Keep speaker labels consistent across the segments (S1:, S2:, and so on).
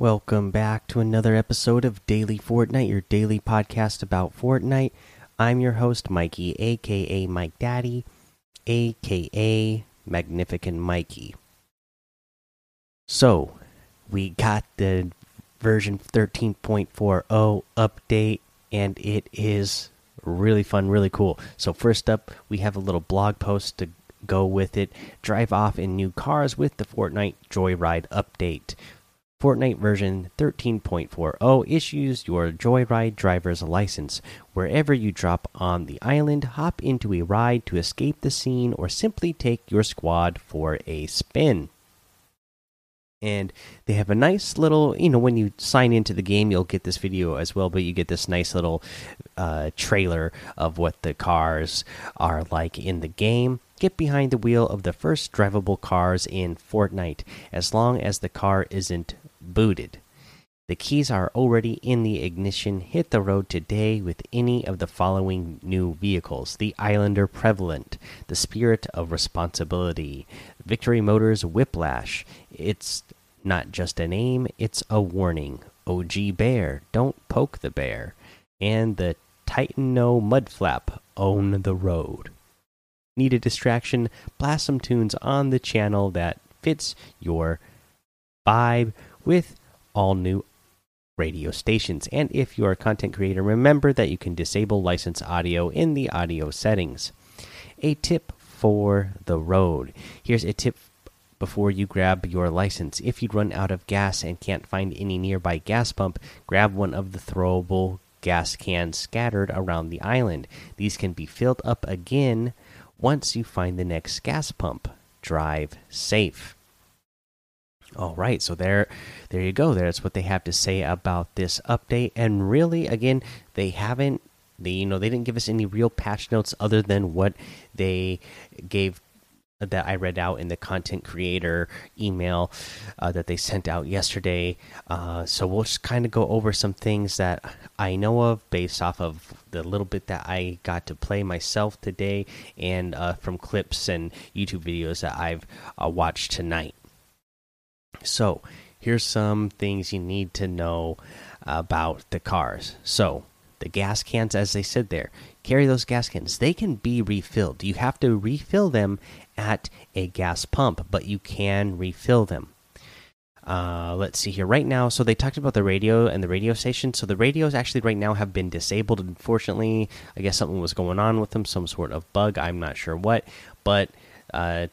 S1: Welcome back to another episode of Daily Fortnite, your daily podcast about Fortnite. I'm your host, Mikey, aka Mike Daddy, aka Magnificent Mikey. So, we got the version 13.40 update, and it is really fun, really cool. So, first up, we have a little blog post to go with it. Drive off in new cars with the Fortnite Joyride update. Fortnite version 13.40 issues your Joyride driver's license. Wherever you drop on the island, hop into a ride to escape the scene or simply take your squad for a spin. And they have a nice little, you know, when you sign into the game, you'll get this video as well, but you get this nice little uh, trailer of what the cars are like in the game. Get behind the wheel of the first drivable cars in Fortnite, as long as the car isn't booted. The keys are already in the ignition. Hit the road today with any of the following new vehicles the Islander Prevalent, the Spirit of Responsibility, Victory Motors Whiplash. It's not just a name, it's a warning. OG Bear, don't poke the bear. And the Titan Titano Mudflap, own the road. Need a distraction? Blast some tunes on the channel that fits your vibe with all new radio stations. And if you're a content creator, remember that you can disable license audio in the audio settings. A tip for the road. Here's a tip before you grab your license. If you run out of gas and can't find any nearby gas pump, grab one of the throwable gas cans scattered around the island. These can be filled up again once you find the next gas pump. Drive safe. All right, so there, there you go. That's what they have to say about this update. And really, again, they haven't, they you know, they didn't give us any real patch notes other than what they gave that I read out in the content creator email uh, that they sent out yesterday. Uh, so we'll just kind of go over some things that I know of based off of the little bit that I got to play myself today and uh, from clips and YouTube videos that I've uh, watched tonight. So, here's some things you need to know about the cars. So, the gas cans, as they said there, carry those gas cans. They can be refilled. You have to refill them at a gas pump, but you can refill them. Uh, let's see here. Right now, so they talked about the radio and the radio station. So the radios actually right now have been disabled. Unfortunately, I guess something was going on with them, some sort of bug. I'm not sure what, but uh,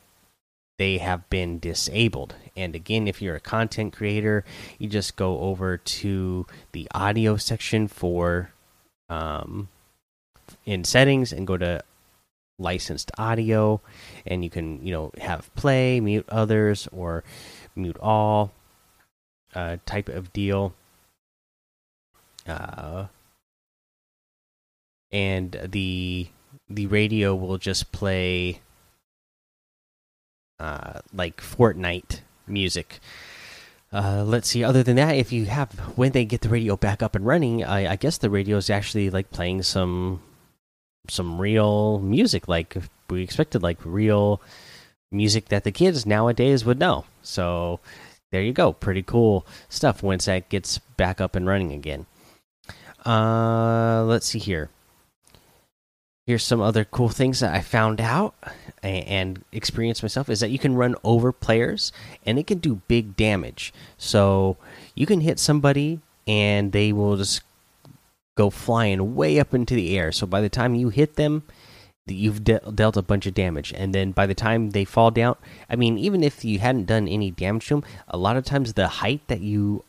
S1: they have been disabled. And again, if you're a content creator, you just go over to the audio section for um, in settings and go to licensed audio, and you can you know have play, mute others, or mute all uh, type of deal. Uh, and the the radio will just play uh, like Fortnite music. Uh, let's see. Other than that, if you have when they get the radio back up and running, I, I guess the radio is actually like playing some some real music, like we expected, like real music that the kids nowadays would know. So there you go. Pretty cool stuff once that gets back up and running again. Uh, let's see here. Here's some other cool things that I found out and experienced myself is that you can run over players and it can do big damage. So you can hit somebody and they will just go flying way up into the air. So by the time you hit them, you've de dealt a bunch of damage. And then by the time they fall down, I mean, even if you hadn't done any damage to them, a lot of times the height that you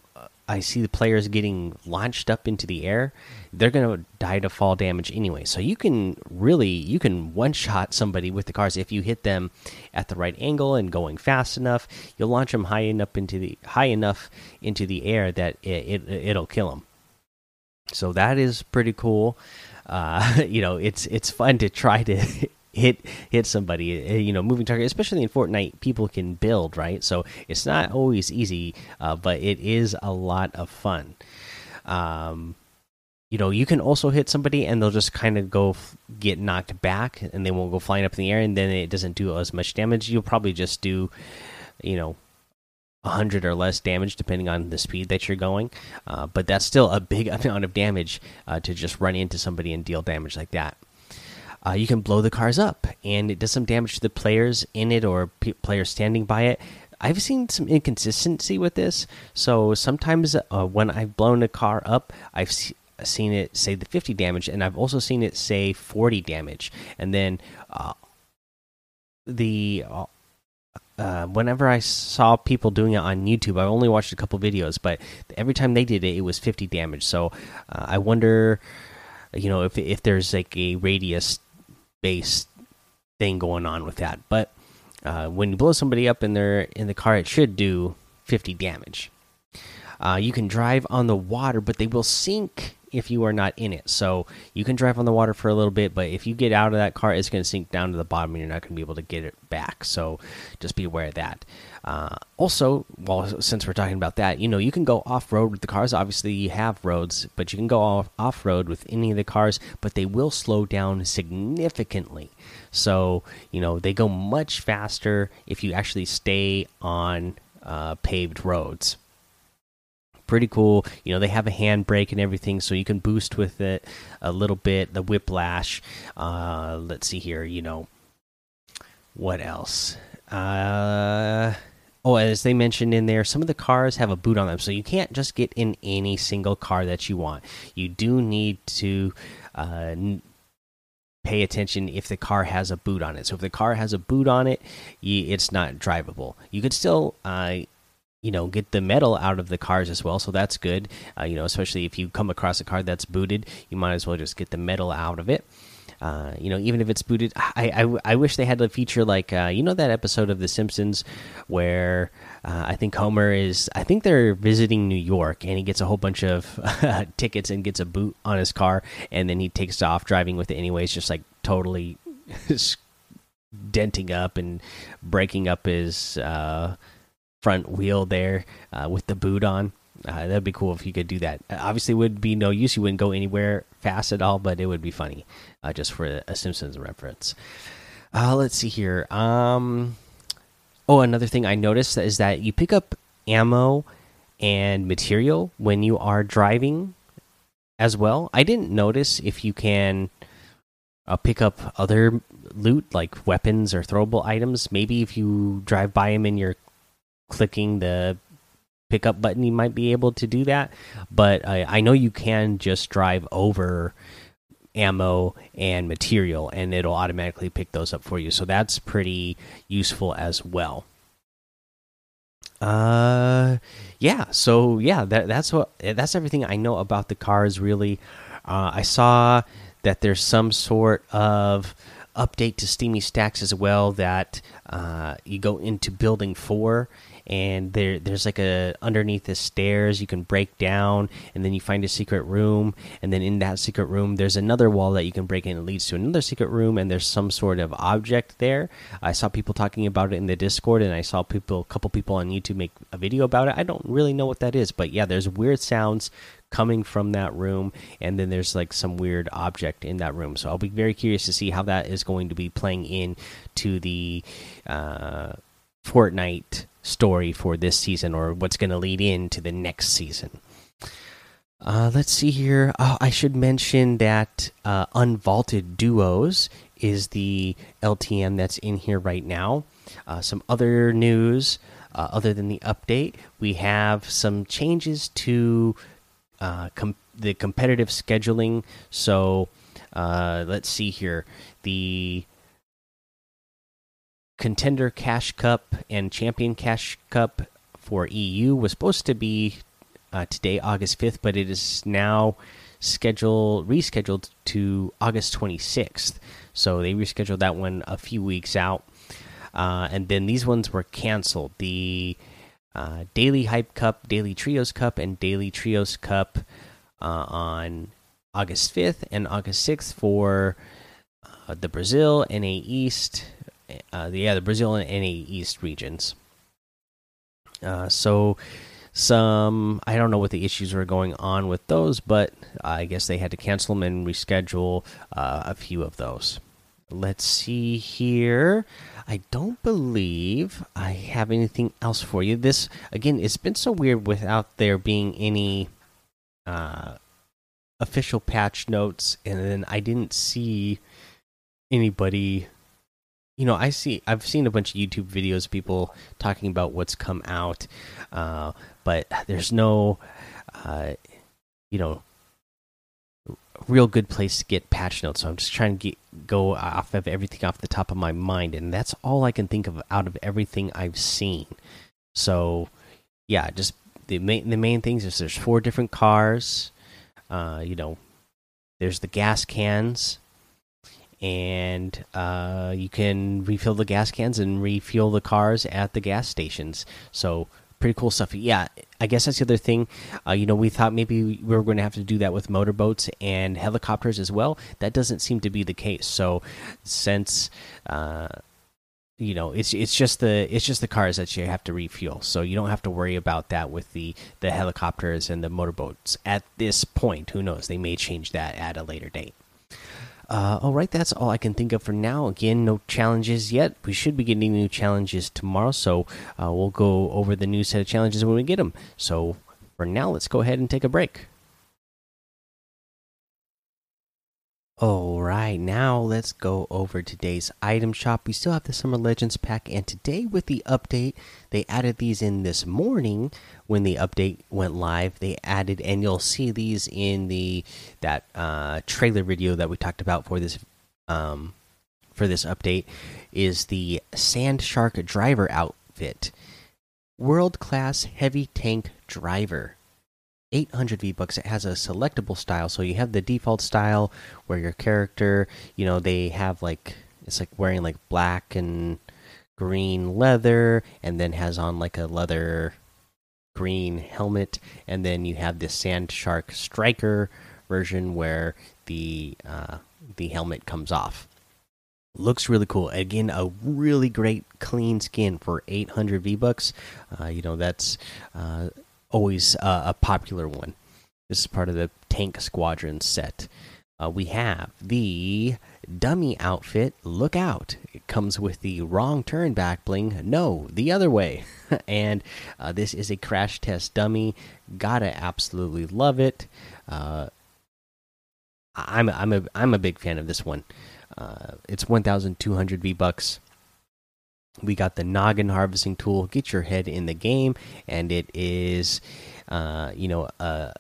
S1: I see the players getting launched up into the air, they're going to die to fall damage anyway. So you can really you can one shot somebody with the cars if you hit them at the right angle and going fast enough. You'll launch them high enough into the high enough into the air that it, it it'll kill them. So that is pretty cool. Uh, you know, it's it's fun to try to hit hit somebody uh, you know moving target especially in fortnite people can build right so it's not always easy uh, but it is a lot of fun um you know you can also hit somebody and they'll just kind of go get knocked back and they won't go flying up in the air and then it doesn't do as much damage you'll probably just do you know 100 or less damage depending on the speed that you're going. Uh, but that's still a big amount of damage uh, to just run into somebody and deal damage like that. Uh, you can blow the cars up, and it does some damage to the players in it or players standing by it. I've seen some inconsistency with this. So sometimes uh, when I've blown a car up, I've seen it say the 50 damage, and I've also seen it say 40 damage. And then uh, the uh, uh, whenever I saw people doing it on YouTube, I only watched a couple videos, but every time they did it, it was 50 damage. So uh, I wonder, you know, if if there's like a radius based thing going on with that. But uh, when you blow somebody up in their in the car, it should do 50 damage. Uh, you can drive on the water, but they will sink if you are not in it. So you can drive on the water for a little bit, but if you get out of that car, it's going to sink down to the bottom and you're not going to be able to get it back. So just be aware of that. Uh, also, well, since we're talking about that, you know, you can go off road with the cars. Obviously, you have roads, but you can go off, off road with any of the cars, but they will slow down significantly. So, you know, they go much faster if you actually stay on uh, paved roads pretty cool. You know, they have a handbrake and everything, so you can boost with it a little bit. The whiplash. Uh, let's see here. You know, what else? Uh, oh, as they mentioned in there, some of the cars have a boot on them, so you can't just get in any single car that you want. You do need to. Uh, pay attention if the car has a boot on it. So if the car has a boot on it, it's not drivable. You could still uh, you know get the metal out of the cars as well so that's good uh, you know especially if you come across a car that's booted you might as well just get the metal out of it uh, you know even if it's booted I, I, I wish they had a feature like uh, you know that episode of the simpsons where uh, i think homer is i think they're visiting new york and he gets a whole bunch of tickets and gets a boot on his car and then he takes off driving with it anyways just like totally denting up and breaking up his uh, front wheel there uh, with the boot on. Uh, that'd be cool if you could do that. Uh, obviously, would be no use. You wouldn't go anywhere fast at all, but it would be funny, uh, just for a Simpsons reference. Uh, let's see here. Um, oh, another thing I noticed is that you pick up ammo and material when you are driving as well. I didn't notice if you can uh, pick up other loot like weapons or throwable items. Maybe if you drive by them and you're clicking the pickup button, you might be able to do that. But I, I know you can just drive over ammo and material, and it'll automatically pick those up for you. So that's pretty useful as well. Uh, yeah. So yeah, that that's what that's everything I know about the cars. Really, uh, I saw that there's some sort of update to Steamy Stacks as well. That uh, you go into Building Four and there there's like a underneath the stairs you can break down and then you find a secret room and then in that secret room there's another wall that you can break in it leads to another secret room and there's some sort of object there. I saw people talking about it in the discord and i saw people a couple people on youtube make a video about it. I don't really know what that is but yeah there's weird sounds coming from that room and then there's like some weird object in that room. So i'll be very curious to see how that is going to be playing in to the uh Fortnite story for this season or what's going to lead into the next season. Uh, let's see here. Oh, I should mention that uh, Unvaulted Duos is the LTM that's in here right now. Uh, some other news, uh, other than the update, we have some changes to uh, com the competitive scheduling. So let's see here. The contender cash cup and champion cash cup for EU was supposed to be uh, today, August 5th, but it is now scheduled rescheduled to August 26th. So they rescheduled that one a few weeks out. Uh, and then these ones were canceled. The uh, Daily Hype Cup, Daily Trios Cup, and Daily Trios Cup uh, on August 5th and August 6th for uh, the Brazil, NA East, uh, the, yeah, the Brazil and NA East regions. Uh, so some I don't know what the issues were going on with those, but I guess they had to cancel them and reschedule uh, a few of those. let's see here. I don't believe I have anything else for you. This again, it's been so weird without there being any uh, official patch notes, and then I didn't see anybody. You know, I see. I've seen a bunch of YouTube videos, of people talking about what's come out, uh, but there's no, uh, you know, real good place to get patch notes. So I'm just trying to get, go off of everything off the top of my mind, and that's all I can think of out of everything I've seen. So, yeah, just the main the main things is there's four different cars. Uh, you know, there's the gas cans, and uh, you can refill the gas cans and refuel the cars at the gas stations. So pretty cool stuff. Yeah, I guess that's the other thing. Uh, you know, we thought maybe we were going to have to do that with motorboats and helicopters as well. That doesn't seem to be the case. So, since uh, you know, it's it's just the it's just the cars that you have to refuel. So you don't have to worry about that with the the helicopters and the motorboats at this point. Who knows? They may change that at a later date. Uh, all right, that's all I can think of for now. Again, no challenges yet. We should be getting new challenges tomorrow, so uh, we'll go over the new set of challenges when we get them. So for now, let's go ahead and take a break. All right, now let's go over today's item shop. We still have the Summer Legends pack, and today with the update, they added these in this morning when the update went live. They added, and you'll see these in the that uh, trailer video that we talked about for this um, for this update. Is the Sand Shark driver outfit, world class heavy tank driver. 800 V bucks. It has a selectable style, so you have the default style where your character, you know, they have like it's like wearing like black and green leather, and then has on like a leather green helmet, and then you have this Sand Shark Striker version where the uh, the helmet comes off. Looks really cool. Again, a really great clean skin for 800 V bucks. Uh, you know that's. Uh, always uh, a popular one. This is part of the Tank Squadron set. Uh, we have the dummy outfit. Look out! It comes with the wrong turn back bling. No, the other way. and uh, this is a crash test dummy. Gotta absolutely love it. Uh, I'm I'm a I'm a big fan of this one. Uh, it's 1,200 V bucks we got the noggin harvesting tool get your head in the game and it is uh you know uh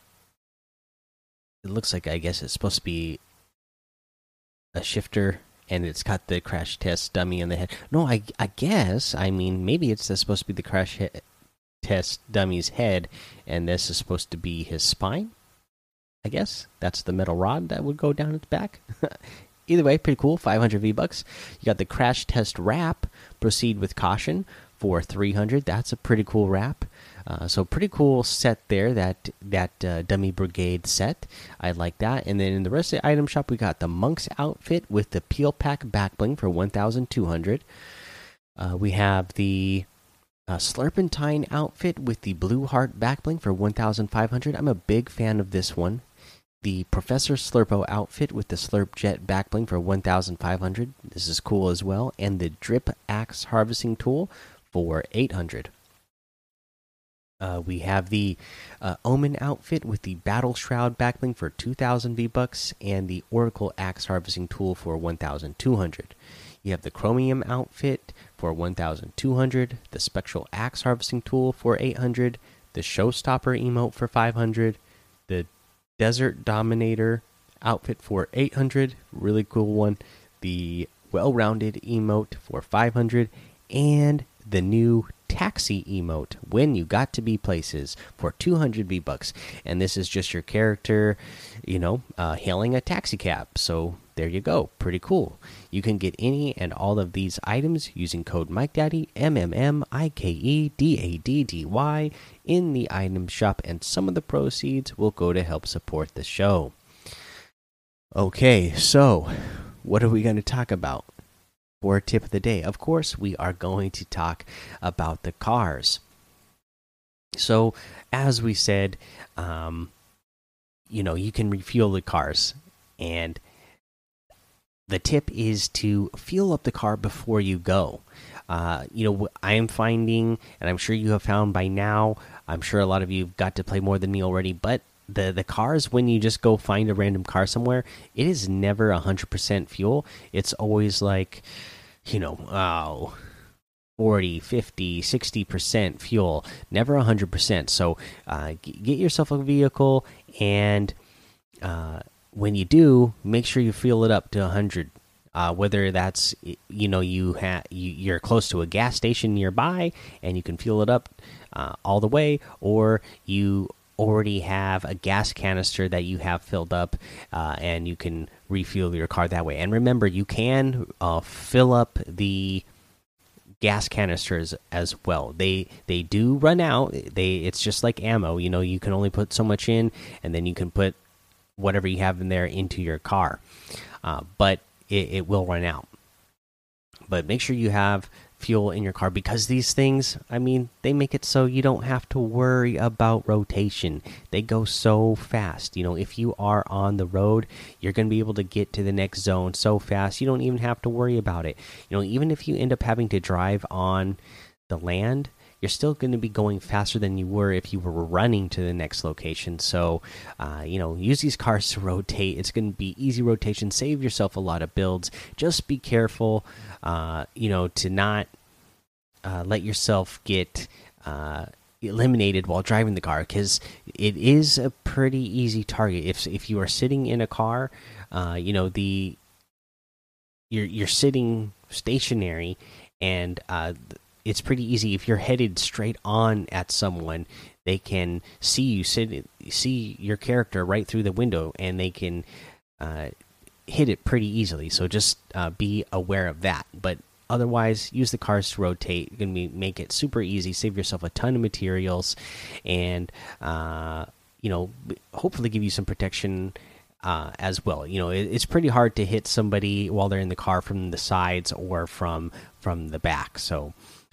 S1: it looks like i guess it's supposed to be a shifter and it's got the crash test dummy in the head no i i guess i mean maybe it's supposed to be the crash test dummy's head and this is supposed to be his spine i guess that's the metal rod that would go down its back either way, pretty cool. 500 V bucks. You got the crash test wrap. Proceed with caution for 300. That's a pretty cool wrap. Uh, so pretty cool set there. That that uh, dummy brigade set. I like that. And then in the rest of the item shop, we got the monk's outfit with the peel pack back bling for 1,200. Uh, we have the uh, Slurpentine outfit with the blue heart back bling for 1,500. I'm a big fan of this one the Professor Slurpo outfit with the Slurp Jet backbling for 1,500. This is cool as well. And the Drip Axe harvesting tool for 800. Uh, we have the uh, Omen outfit with the Battle Shroud backbling for 2,000 V bucks and the Oracle Axe harvesting tool for 1,200. You have the Chromium outfit for 1,200, the Spectral Axe harvesting tool for 800, the Showstopper emote for 500, the Desert Dominator outfit for 800, really cool one. The well-rounded emote for 500 and the new taxi emote when you got to be places for 200 V bucks and this is just your character you know uh, hailing a taxi cab so there you go pretty cool you can get any and all of these items using code mike daddy m m m i k e d a d d y in the item shop and some of the proceeds will go to help support the show okay so what are we going to talk about for a tip of the day. Of course, we are going to talk about the cars. So, as we said, um, you know, you can refuel the cars, and the tip is to fuel up the car before you go. Uh, you know, I am finding, and I'm sure you have found by now. I'm sure a lot of you have got to play more than me already, but the the cars when you just go find a random car somewhere, it is never hundred percent fuel. It's always like, you know, oh, 40 50 60% fuel never 100% so uh, get yourself a vehicle and uh, when you do make sure you fuel it up to 100 uh, whether that's you know you have you, you're close to a gas station nearby and you can fuel it up uh, all the way or you already have a gas canister that you have filled up uh, and you can refuel your car that way and remember you can uh, fill up the gas canisters as well. They they do run out. They it's just like ammo. You know, you can only put so much in, and then you can put whatever you have in there into your car. Uh, but it, it will run out. But make sure you have fuel in your car because these things, I mean, they make it so you don't have to worry about rotation. They go so fast. You know, if you are on the road, you're going to be able to get to the next zone so fast. You don't even have to worry about it. You know, even if you end up having to drive on the land, you're still going to be going faster than you were if you were running to the next location. So, uh, you know, use these cars to rotate. It's going to be easy rotation. Save yourself a lot of builds. Just be careful, uh, you know, to not uh, let yourself get uh, eliminated while driving the car because it is a pretty easy target. If if you are sitting in a car, uh, you know the you're you're sitting stationary and uh, it's pretty easy. If you're headed straight on at someone they can see you sit see your character right through the window and they can uh, hit it pretty easily. So just uh, be aware of that. But otherwise use the cars to rotate. You can make it super easy. Save yourself a ton of materials and uh, you know hopefully give you some protection uh, as well. You know, it, it's pretty hard to hit somebody while they're in the car from the sides or from from the back. So